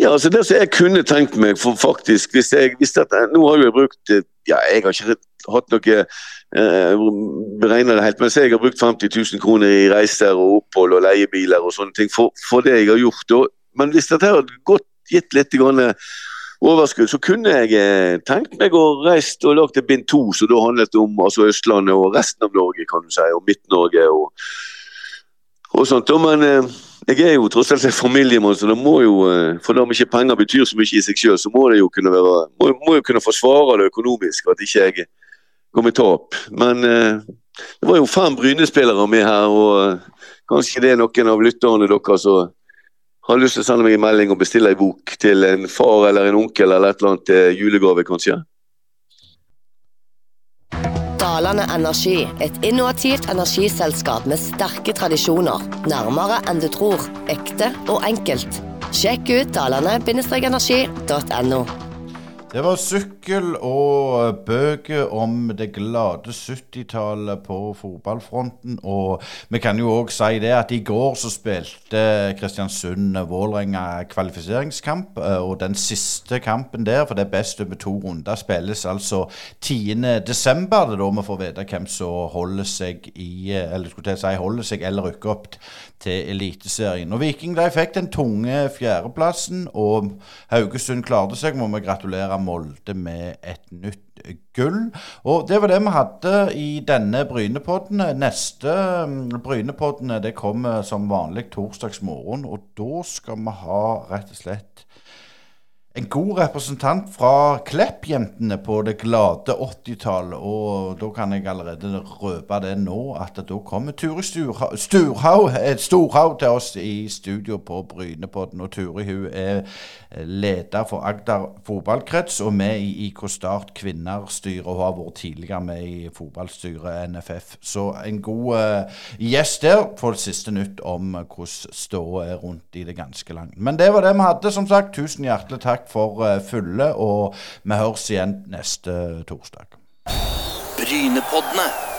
Ja, altså det som jeg kunne tenkt meg, for faktisk hvis jeg, hvis dette, Nå har jeg brukt ja, Jeg har ikke hatt noe eh, beregna det helt, men jeg har brukt 50 000 kroner i reiser og opphold og leiebiler og sånne ting for, for det jeg har gjort. Og, men hvis dette hadde gått, gitt litt overskudd, så kunne jeg eh, tenkt meg å reist og lagt et bind to som da handlet om altså Østlandet og resten av Norge, kan du si, og Midt-Norge og, og sånt. Men eh, jeg er jo tross alt en familiemann, så det må jo, eh, for om ikke penger betyr så mye i seg sjøl, så må det jo kunne være, må, må jo kunne forsvare det økonomisk, at ikke jeg gå med tap. Men eh, det var jo fem Bryne-spillere med her, og eh, kanskje det er noen av lytterne deres som har lyst til å sende meg en melding og bestille en bok til en far eller en onkel eller et eller annet til julegave, kanskje. Dalane Energi, et innovativt energiselskap med sterke tradisjoner. Nærmere enn du tror. Ekte og enkelt. Sjekk ut dalane-energi.no. Det var sykkel og bøker om det glade 70-tallet på fotballfronten. Og vi kan jo òg si det at i går så spilte Kristiansund-Vålerenga kvalifiseringskamp. Eh, og den siste kampen der, for det er best over to runder, spilles altså 10.12. Det er da vi får vite hvem som holder seg i Eller skulle jeg si holder seg eller rykker opp til Eliteserien. Og Viking de fikk den tunge fjerdeplassen, og Haugesund klarte seg. Må vi gratulere Molde med et nytt gull. Og det var det vi hadde i denne Brynepodden. Neste mm, Brynepodden det kommer som vanlig torsdagsmorgen, og da skal vi ha rett og slett en god representant fra Klepp-jentene på det glade 80-tallet. Og da kan jeg allerede røpe det nå, at da kommer Turi Sturhaug, et Storhaug til oss i studio på Brynepodden. Og Turi hun er leder for Agder fotballkrets og med i IK Start kvinnerstyret. Og har vært tidligere med i fotballstyret NFF. Så en god uh, gjest der får siste nytt om hvordan ståa er rundt i det ganske langt. Men det var det vi hadde, som sagt. Tusen hjertelig takk takk for uh, fulle, og vi høres igjen neste torsdag. Brynepoddene.